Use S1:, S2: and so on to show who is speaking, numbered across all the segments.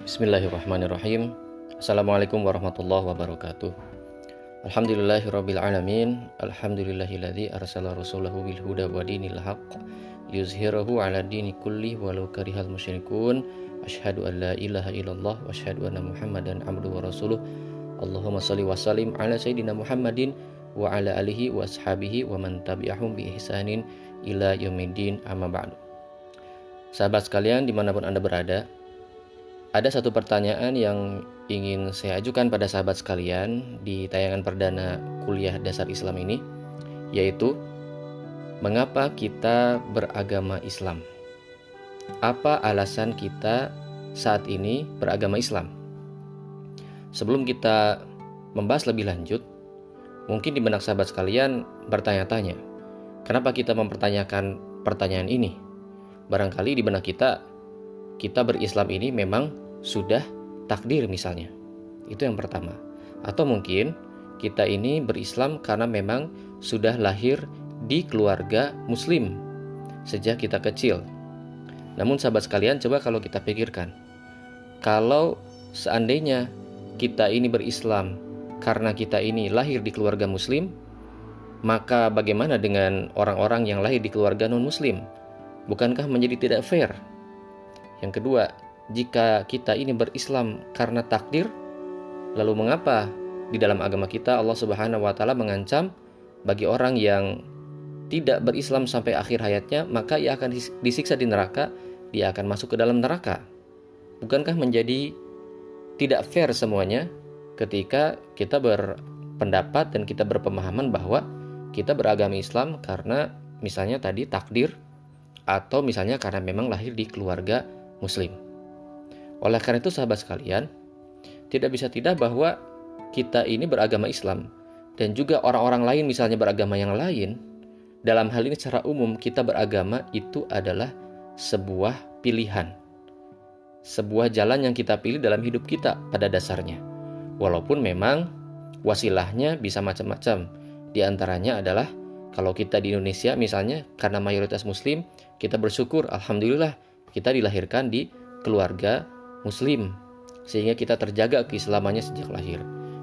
S1: Bismillahirrahmanirrahim. Assalamualaikum warahmatullahi wabarakatuh. Alhamdulillahirrabbilalamin Alhamdulillahilladzi arsala rasulahu bil huda wa dinil haqq Yuzhirahu ala dini kulli walau karihal musyrikun. Ashhadu an la ilaha illallah wa anna muhammadan abduhu wa rasuluh. Allahumma salli wa salim ala sayyidina muhammadin wa ala alihi wa ashabihi wa man tabi'ahum bi ihsanin ila yaumiddin. Amma ba'du. Sahabat sekalian di mana pun anda berada ada satu pertanyaan yang ingin saya ajukan pada sahabat sekalian di tayangan perdana kuliah dasar Islam ini, yaitu mengapa kita beragama Islam? Apa alasan kita saat ini beragama Islam? Sebelum kita membahas lebih lanjut, mungkin di benak sahabat sekalian bertanya-tanya, kenapa kita mempertanyakan pertanyaan ini? Barangkali di benak kita kita berislam ini memang sudah takdir misalnya. Itu yang pertama. Atau mungkin kita ini berislam karena memang sudah lahir di keluarga muslim sejak kita kecil. Namun sahabat sekalian coba kalau kita pikirkan. Kalau seandainya kita ini berislam karena kita ini lahir di keluarga muslim, maka bagaimana dengan orang-orang yang lahir di keluarga non-muslim? Bukankah menjadi tidak fair yang kedua, jika kita ini berislam karena takdir, lalu mengapa di dalam agama kita Allah Subhanahu wa taala mengancam bagi orang yang tidak berislam sampai akhir hayatnya, maka ia akan disiksa di neraka, dia akan masuk ke dalam neraka. Bukankah menjadi tidak fair semuanya ketika kita berpendapat dan kita berpemahaman bahwa kita beragama Islam karena misalnya tadi takdir atau misalnya karena memang lahir di keluarga Muslim. Oleh karena itu, sahabat sekalian, tidak bisa tidak bahwa kita ini beragama Islam dan juga orang-orang lain, misalnya beragama yang lain. Dalam hal ini, secara umum, kita beragama itu adalah sebuah pilihan, sebuah jalan yang kita pilih dalam hidup kita pada dasarnya. Walaupun memang wasilahnya bisa macam-macam, di antaranya adalah kalau kita di Indonesia misalnya karena mayoritas muslim, kita bersyukur alhamdulillah kita dilahirkan di keluarga muslim sehingga kita terjaga keislamannya sejak lahir.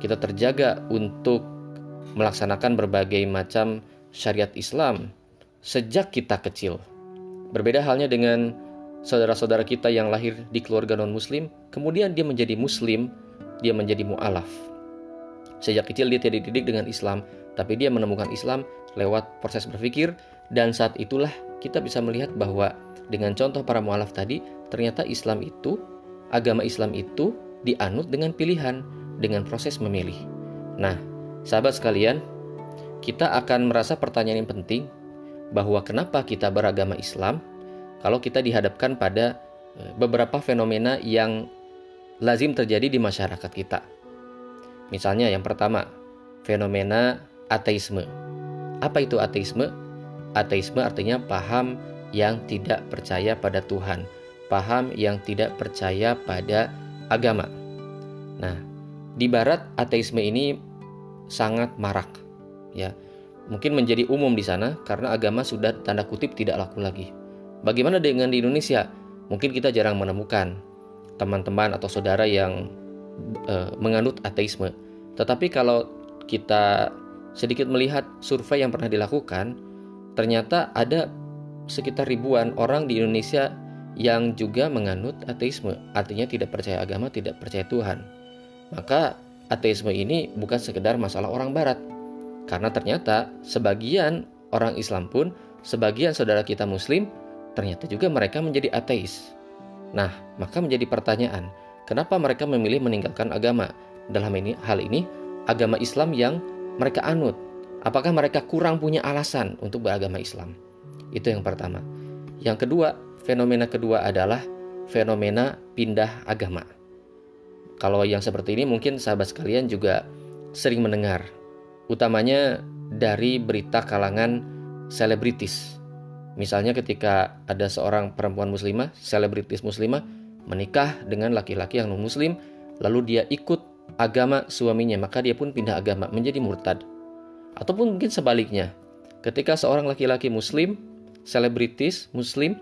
S1: Kita terjaga untuk melaksanakan berbagai macam syariat Islam sejak kita kecil. Berbeda halnya dengan saudara-saudara kita yang lahir di keluarga non-muslim, kemudian dia menjadi muslim, dia menjadi mu'alaf. Sejak kecil dia tidak dididik dengan Islam, tapi dia menemukan Islam lewat proses berpikir dan saat itulah kita bisa melihat bahwa dengan contoh para mualaf tadi, ternyata Islam itu, agama Islam itu dianut dengan pilihan, dengan proses memilih. Nah, sahabat sekalian, kita akan merasa pertanyaan yang penting bahwa kenapa kita beragama Islam kalau kita dihadapkan pada eh, beberapa fenomena yang lazim terjadi di masyarakat kita. Misalnya yang pertama, fenomena ateisme. Apa itu ateisme? Ateisme artinya paham yang tidak percaya pada Tuhan, paham yang tidak percaya pada agama. Nah, di barat ateisme ini sangat marak ya. Mungkin menjadi umum di sana karena agama sudah tanda kutip tidak laku lagi. Bagaimana dengan di Indonesia? Mungkin kita jarang menemukan teman-teman atau saudara yang e, menganut ateisme. Tetapi kalau kita sedikit melihat survei yang pernah dilakukan, ternyata ada sekitar ribuan orang di Indonesia yang juga menganut ateisme, artinya tidak percaya agama, tidak percaya Tuhan. Maka ateisme ini bukan sekedar masalah orang barat. Karena ternyata sebagian orang Islam pun, sebagian saudara kita muslim, ternyata juga mereka menjadi ateis. Nah, maka menjadi pertanyaan, kenapa mereka memilih meninggalkan agama? Dalam ini hal ini, agama Islam yang mereka anut. Apakah mereka kurang punya alasan untuk beragama Islam? Itu yang pertama. Yang kedua, fenomena kedua adalah fenomena pindah agama. Kalau yang seperti ini mungkin sahabat sekalian juga sering mendengar, utamanya dari berita kalangan selebritis. Misalnya ketika ada seorang perempuan muslimah, selebritis muslimah, menikah dengan laki-laki yang non-muslim, lalu dia ikut agama suaminya, maka dia pun pindah agama menjadi murtad. Ataupun mungkin sebaliknya, ketika seorang laki-laki muslim selebritis muslim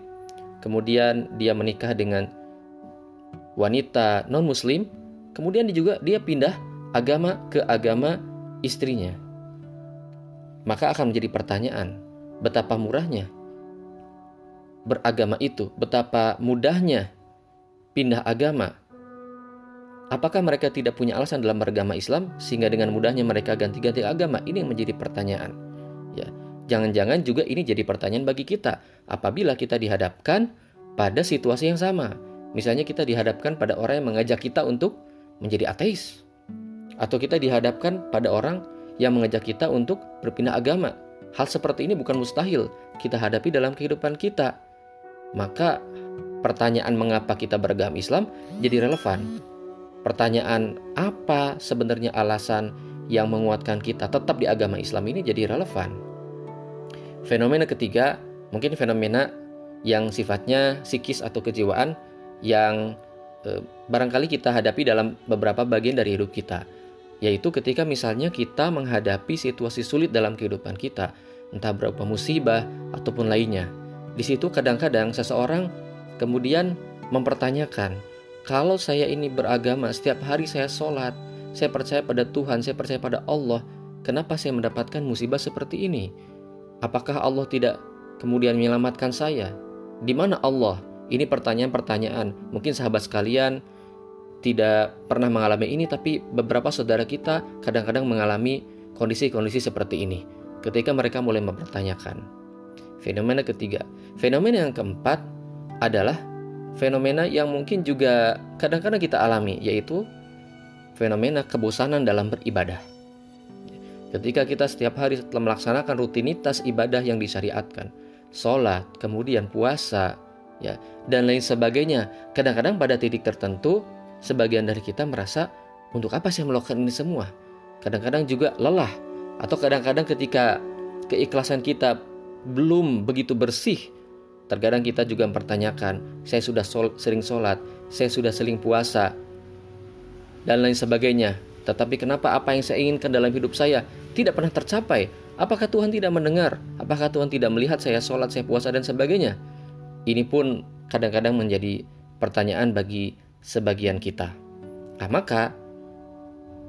S1: kemudian dia menikah dengan wanita non-muslim, kemudian dia juga dia pindah agama ke agama istrinya. Maka akan menjadi pertanyaan, betapa murahnya beragama itu, betapa mudahnya pindah agama. Apakah mereka tidak punya alasan dalam beragama Islam sehingga dengan mudahnya mereka ganti-ganti agama? Ini yang menjadi pertanyaan. Ya, jangan-jangan juga ini jadi pertanyaan bagi kita apabila kita dihadapkan pada situasi yang sama. Misalnya kita dihadapkan pada orang yang mengajak kita untuk menjadi ateis. Atau kita dihadapkan pada orang yang mengajak kita untuk berpindah agama. Hal seperti ini bukan mustahil kita hadapi dalam kehidupan kita. Maka pertanyaan mengapa kita beragama Islam jadi relevan. Pertanyaan apa sebenarnya alasan yang menguatkan kita tetap di agama Islam ini jadi relevan. Fenomena ketiga, mungkin fenomena yang sifatnya psikis atau kejiwaan yang e, barangkali kita hadapi dalam beberapa bagian dari hidup kita, yaitu ketika misalnya kita menghadapi situasi sulit dalam kehidupan kita, entah berupa musibah ataupun lainnya. Di situ kadang-kadang seseorang kemudian mempertanyakan, kalau saya ini beragama, setiap hari saya sholat, saya percaya pada Tuhan, saya percaya pada Allah, kenapa saya mendapatkan musibah seperti ini? Apakah Allah tidak kemudian menyelamatkan saya? Di mana Allah? Ini pertanyaan-pertanyaan. Mungkin sahabat sekalian tidak pernah mengalami ini, tapi beberapa saudara kita kadang-kadang mengalami kondisi-kondisi seperti ini. Ketika mereka mulai mempertanyakan. Fenomena ketiga. Fenomena yang keempat adalah fenomena yang mungkin juga kadang-kadang kita alami, yaitu fenomena kebosanan dalam beribadah. Ketika kita setiap hari setelah melaksanakan rutinitas ibadah yang disyariatkan, sholat, kemudian puasa, ya, dan lain sebagainya. Kadang-kadang pada titik tertentu, sebagian dari kita merasa, untuk apa saya melakukan ini semua? Kadang-kadang juga lelah, atau kadang-kadang ketika keikhlasan kita belum begitu bersih, terkadang kita juga mempertanyakan, saya sudah sering sholat, saya sudah sering puasa, dan lain sebagainya. Tetapi kenapa apa yang saya inginkan dalam hidup saya tidak pernah tercapai? Apakah Tuhan tidak mendengar? Apakah Tuhan tidak melihat saya sholat, saya puasa, dan sebagainya? Ini pun kadang-kadang menjadi pertanyaan bagi sebagian kita. Nah, maka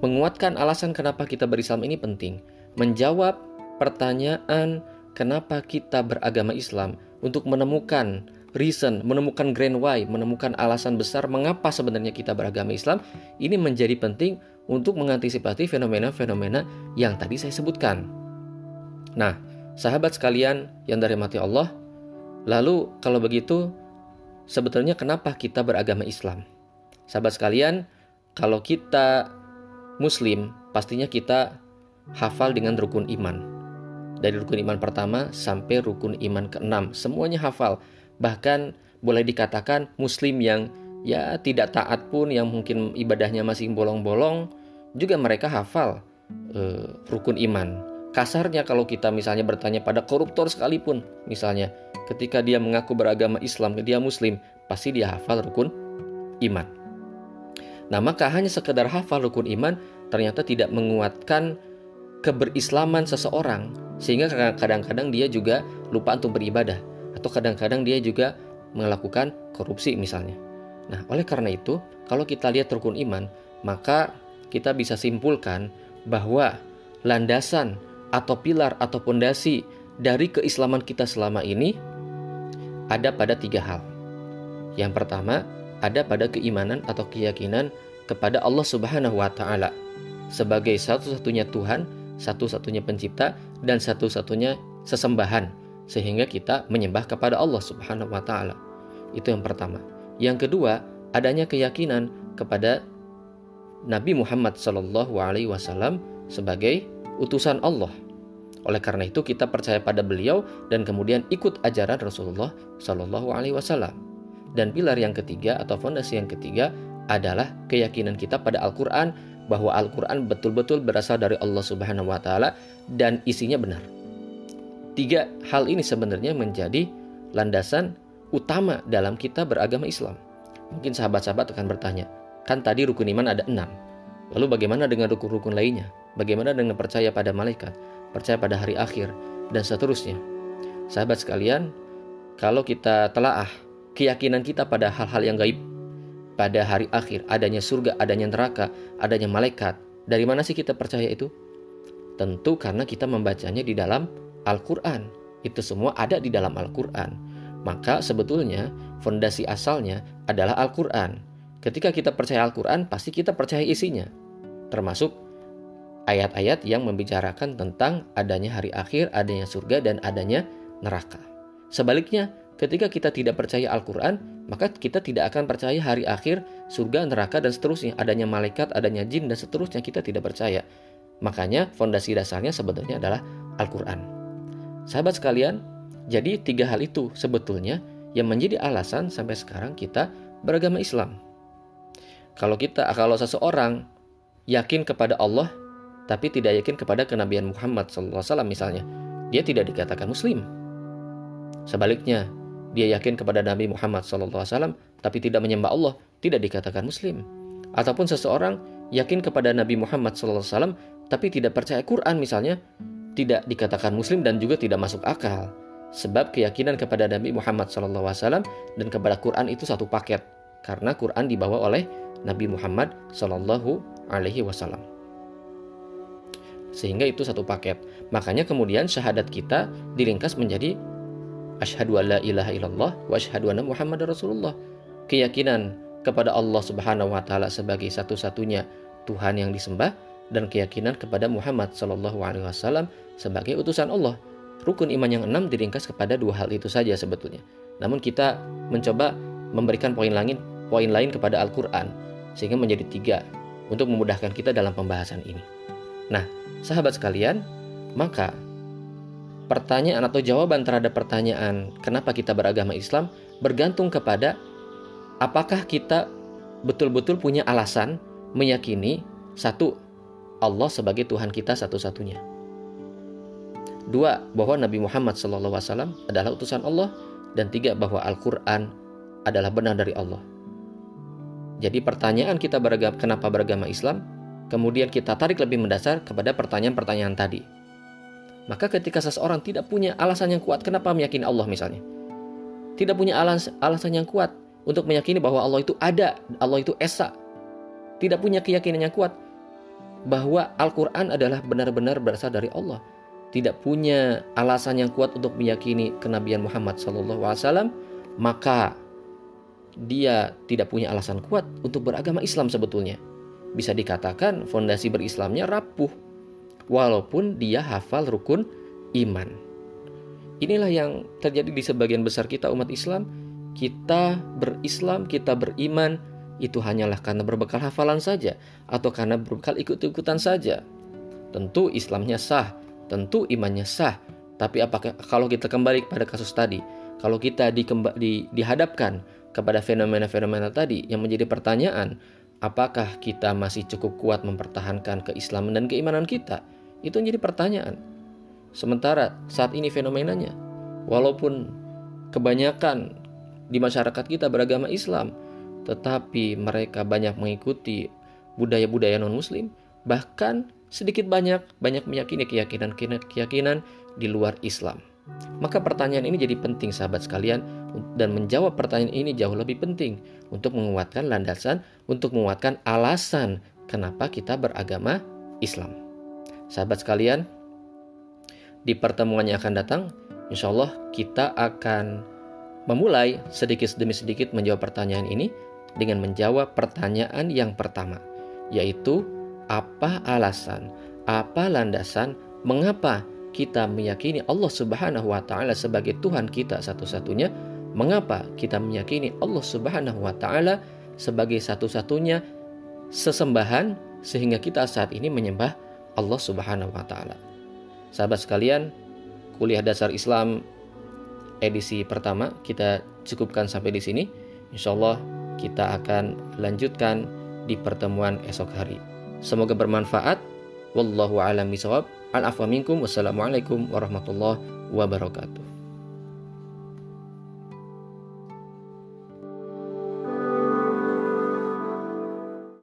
S1: menguatkan alasan kenapa kita berislam ini penting. Menjawab pertanyaan kenapa kita beragama Islam untuk menemukan reason, menemukan grand why, menemukan alasan besar mengapa sebenarnya kita beragama Islam, ini menjadi penting untuk mengantisipasi fenomena-fenomena yang tadi saya sebutkan. Nah, sahabat sekalian yang dari mati Allah, lalu kalau begitu, sebetulnya kenapa kita beragama Islam? Sahabat sekalian, kalau kita Muslim, pastinya kita hafal dengan rukun iman. Dari rukun iman pertama sampai rukun iman keenam, semuanya hafal. Bahkan boleh dikatakan Muslim yang ya tidak taat pun, yang mungkin ibadahnya masih bolong-bolong, juga mereka hafal uh, rukun iman Kasarnya kalau kita misalnya bertanya pada koruptor sekalipun, misalnya ketika dia mengaku beragama Islam, dia muslim, pasti dia hafal rukun iman. Nah, maka hanya sekedar hafal rukun iman ternyata tidak menguatkan keberislaman seseorang sehingga kadang-kadang dia juga lupa untuk beribadah atau kadang-kadang dia juga melakukan korupsi misalnya. Nah, oleh karena itu, kalau kita lihat rukun iman, maka kita bisa simpulkan bahwa landasan atau pilar atau pondasi dari keislaman kita selama ini ada pada tiga hal. Yang pertama, ada pada keimanan atau keyakinan kepada Allah Subhanahu wa taala sebagai satu-satunya Tuhan, satu-satunya pencipta dan satu-satunya sesembahan sehingga kita menyembah kepada Allah Subhanahu wa taala. Itu yang pertama. Yang kedua, adanya keyakinan kepada Nabi Muhammad Shallallahu alaihi wasallam sebagai utusan Allah. Oleh karena itu kita percaya pada beliau dan kemudian ikut ajaran Rasulullah Shallallahu Alaihi Wasallam. Dan pilar yang ketiga atau fondasi yang ketiga adalah keyakinan kita pada Al-Quran bahwa Al-Quran betul-betul berasal dari Allah Subhanahu Wa Taala dan isinya benar. Tiga hal ini sebenarnya menjadi landasan utama dalam kita beragama Islam. Mungkin sahabat-sahabat akan bertanya, kan tadi rukun iman ada enam. Lalu bagaimana dengan rukun-rukun lainnya? Bagaimana dengan percaya pada malaikat, percaya pada hari akhir, dan seterusnya? Sahabat sekalian, kalau kita telaah keyakinan kita pada hal-hal yang gaib, pada hari akhir, adanya surga, adanya neraka, adanya malaikat. Dari mana sih kita percaya itu? Tentu karena kita membacanya di dalam Al-Quran. Itu semua ada di dalam Al-Quran. Maka sebetulnya fondasi asalnya adalah Al-Quran. Ketika kita percaya Al-Quran, pasti kita percaya isinya. Termasuk ayat-ayat yang membicarakan tentang adanya hari akhir, adanya surga, dan adanya neraka. Sebaliknya, ketika kita tidak percaya Al-Quran, maka kita tidak akan percaya hari akhir, surga, neraka, dan seterusnya. Adanya malaikat, adanya jin, dan seterusnya kita tidak percaya. Makanya fondasi dasarnya sebetulnya adalah Al-Quran. Sahabat sekalian, jadi tiga hal itu sebetulnya yang menjadi alasan sampai sekarang kita beragama Islam. Kalau kita, kalau seseorang yakin kepada Allah, tapi tidak yakin kepada kenabian Muhammad SAW misalnya, dia tidak dikatakan Muslim. Sebaliknya, dia yakin kepada Nabi Muhammad SAW, tapi tidak menyembah Allah, tidak dikatakan Muslim. Ataupun seseorang yakin kepada Nabi Muhammad SAW, tapi tidak percaya Quran misalnya, tidak dikatakan Muslim dan juga tidak masuk akal. Sebab keyakinan kepada Nabi Muhammad SAW dan kepada Quran itu satu paket, karena Quran dibawa oleh Nabi Muhammad Shallallahu Alaihi Wasallam. Sehingga itu satu paket. Makanya kemudian syahadat kita diringkas menjadi asyhadu alla ilaha illallah wa asyhadu anna Muhammad Rasulullah. Keyakinan kepada Allah Subhanahu wa taala sebagai satu-satunya Tuhan yang disembah dan keyakinan kepada Muhammad Shallallahu alaihi wasallam sebagai utusan Allah. Rukun iman yang enam diringkas kepada dua hal itu saja sebetulnya. Namun kita mencoba memberikan poin lain, poin lain kepada Al-Qur'an sehingga menjadi tiga untuk memudahkan kita dalam pembahasan ini. Nah, sahabat sekalian, maka pertanyaan atau jawaban terhadap pertanyaan kenapa kita beragama Islam bergantung kepada apakah kita betul-betul punya alasan meyakini satu Allah sebagai Tuhan kita satu-satunya. Dua, bahwa Nabi Muhammad SAW adalah utusan Allah. Dan tiga, bahwa Al-Quran adalah benar dari Allah. Jadi pertanyaan kita beragam, kenapa beragama Islam, kemudian kita tarik lebih mendasar kepada pertanyaan-pertanyaan tadi. Maka ketika seseorang tidak punya alasan yang kuat kenapa meyakini Allah misalnya. Tidak punya alas, alasan yang kuat untuk meyakini bahwa Allah itu ada, Allah itu esa. Tidak punya keyakinan yang kuat bahwa Al-Quran adalah benar-benar berasal dari Allah. Tidak punya alasan yang kuat untuk meyakini kenabian Muhammad SAW, maka dia tidak punya alasan kuat untuk beragama Islam sebetulnya. Bisa dikatakan fondasi berislamnya rapuh, walaupun dia hafal rukun iman. Inilah yang terjadi di sebagian besar kita umat Islam. Kita berislam, kita beriman, itu hanyalah karena berbekal hafalan saja, atau karena berbekal ikut-ikutan saja. Tentu Islamnya sah, tentu imannya sah, tapi apakah kalau kita kembali pada kasus tadi, kalau kita di, di, dihadapkan kepada fenomena-fenomena tadi yang menjadi pertanyaan, apakah kita masih cukup kuat mempertahankan keislaman dan keimanan kita? Itu menjadi pertanyaan. Sementara saat ini fenomenanya, walaupun kebanyakan di masyarakat kita beragama Islam, tetapi mereka banyak mengikuti budaya-budaya non-muslim, bahkan sedikit banyak banyak meyakini keyakinan-keyakinan di luar Islam. Maka pertanyaan ini jadi penting sahabat sekalian dan menjawab pertanyaan ini jauh lebih penting untuk menguatkan landasan, untuk menguatkan alasan kenapa kita beragama Islam. Sahabat sekalian, di pertemuan yang akan datang, insya Allah kita akan memulai sedikit demi sedikit menjawab pertanyaan ini dengan menjawab pertanyaan yang pertama, yaitu apa alasan, apa landasan, mengapa kita meyakini Allah Subhanahu wa taala sebagai Tuhan kita satu-satunya, mengapa kita meyakini Allah Subhanahu wa taala sebagai satu-satunya sesembahan sehingga kita saat ini menyembah Allah Subhanahu wa taala. Sahabat sekalian, kuliah dasar Islam edisi pertama kita cukupkan sampai di sini. Insya Allah kita akan lanjutkan di pertemuan esok hari. Semoga bermanfaat. Wallahu a'lam bishawab. Al-afwa minkum. Wassalamualaikum warahmatullahi wabarakatuh.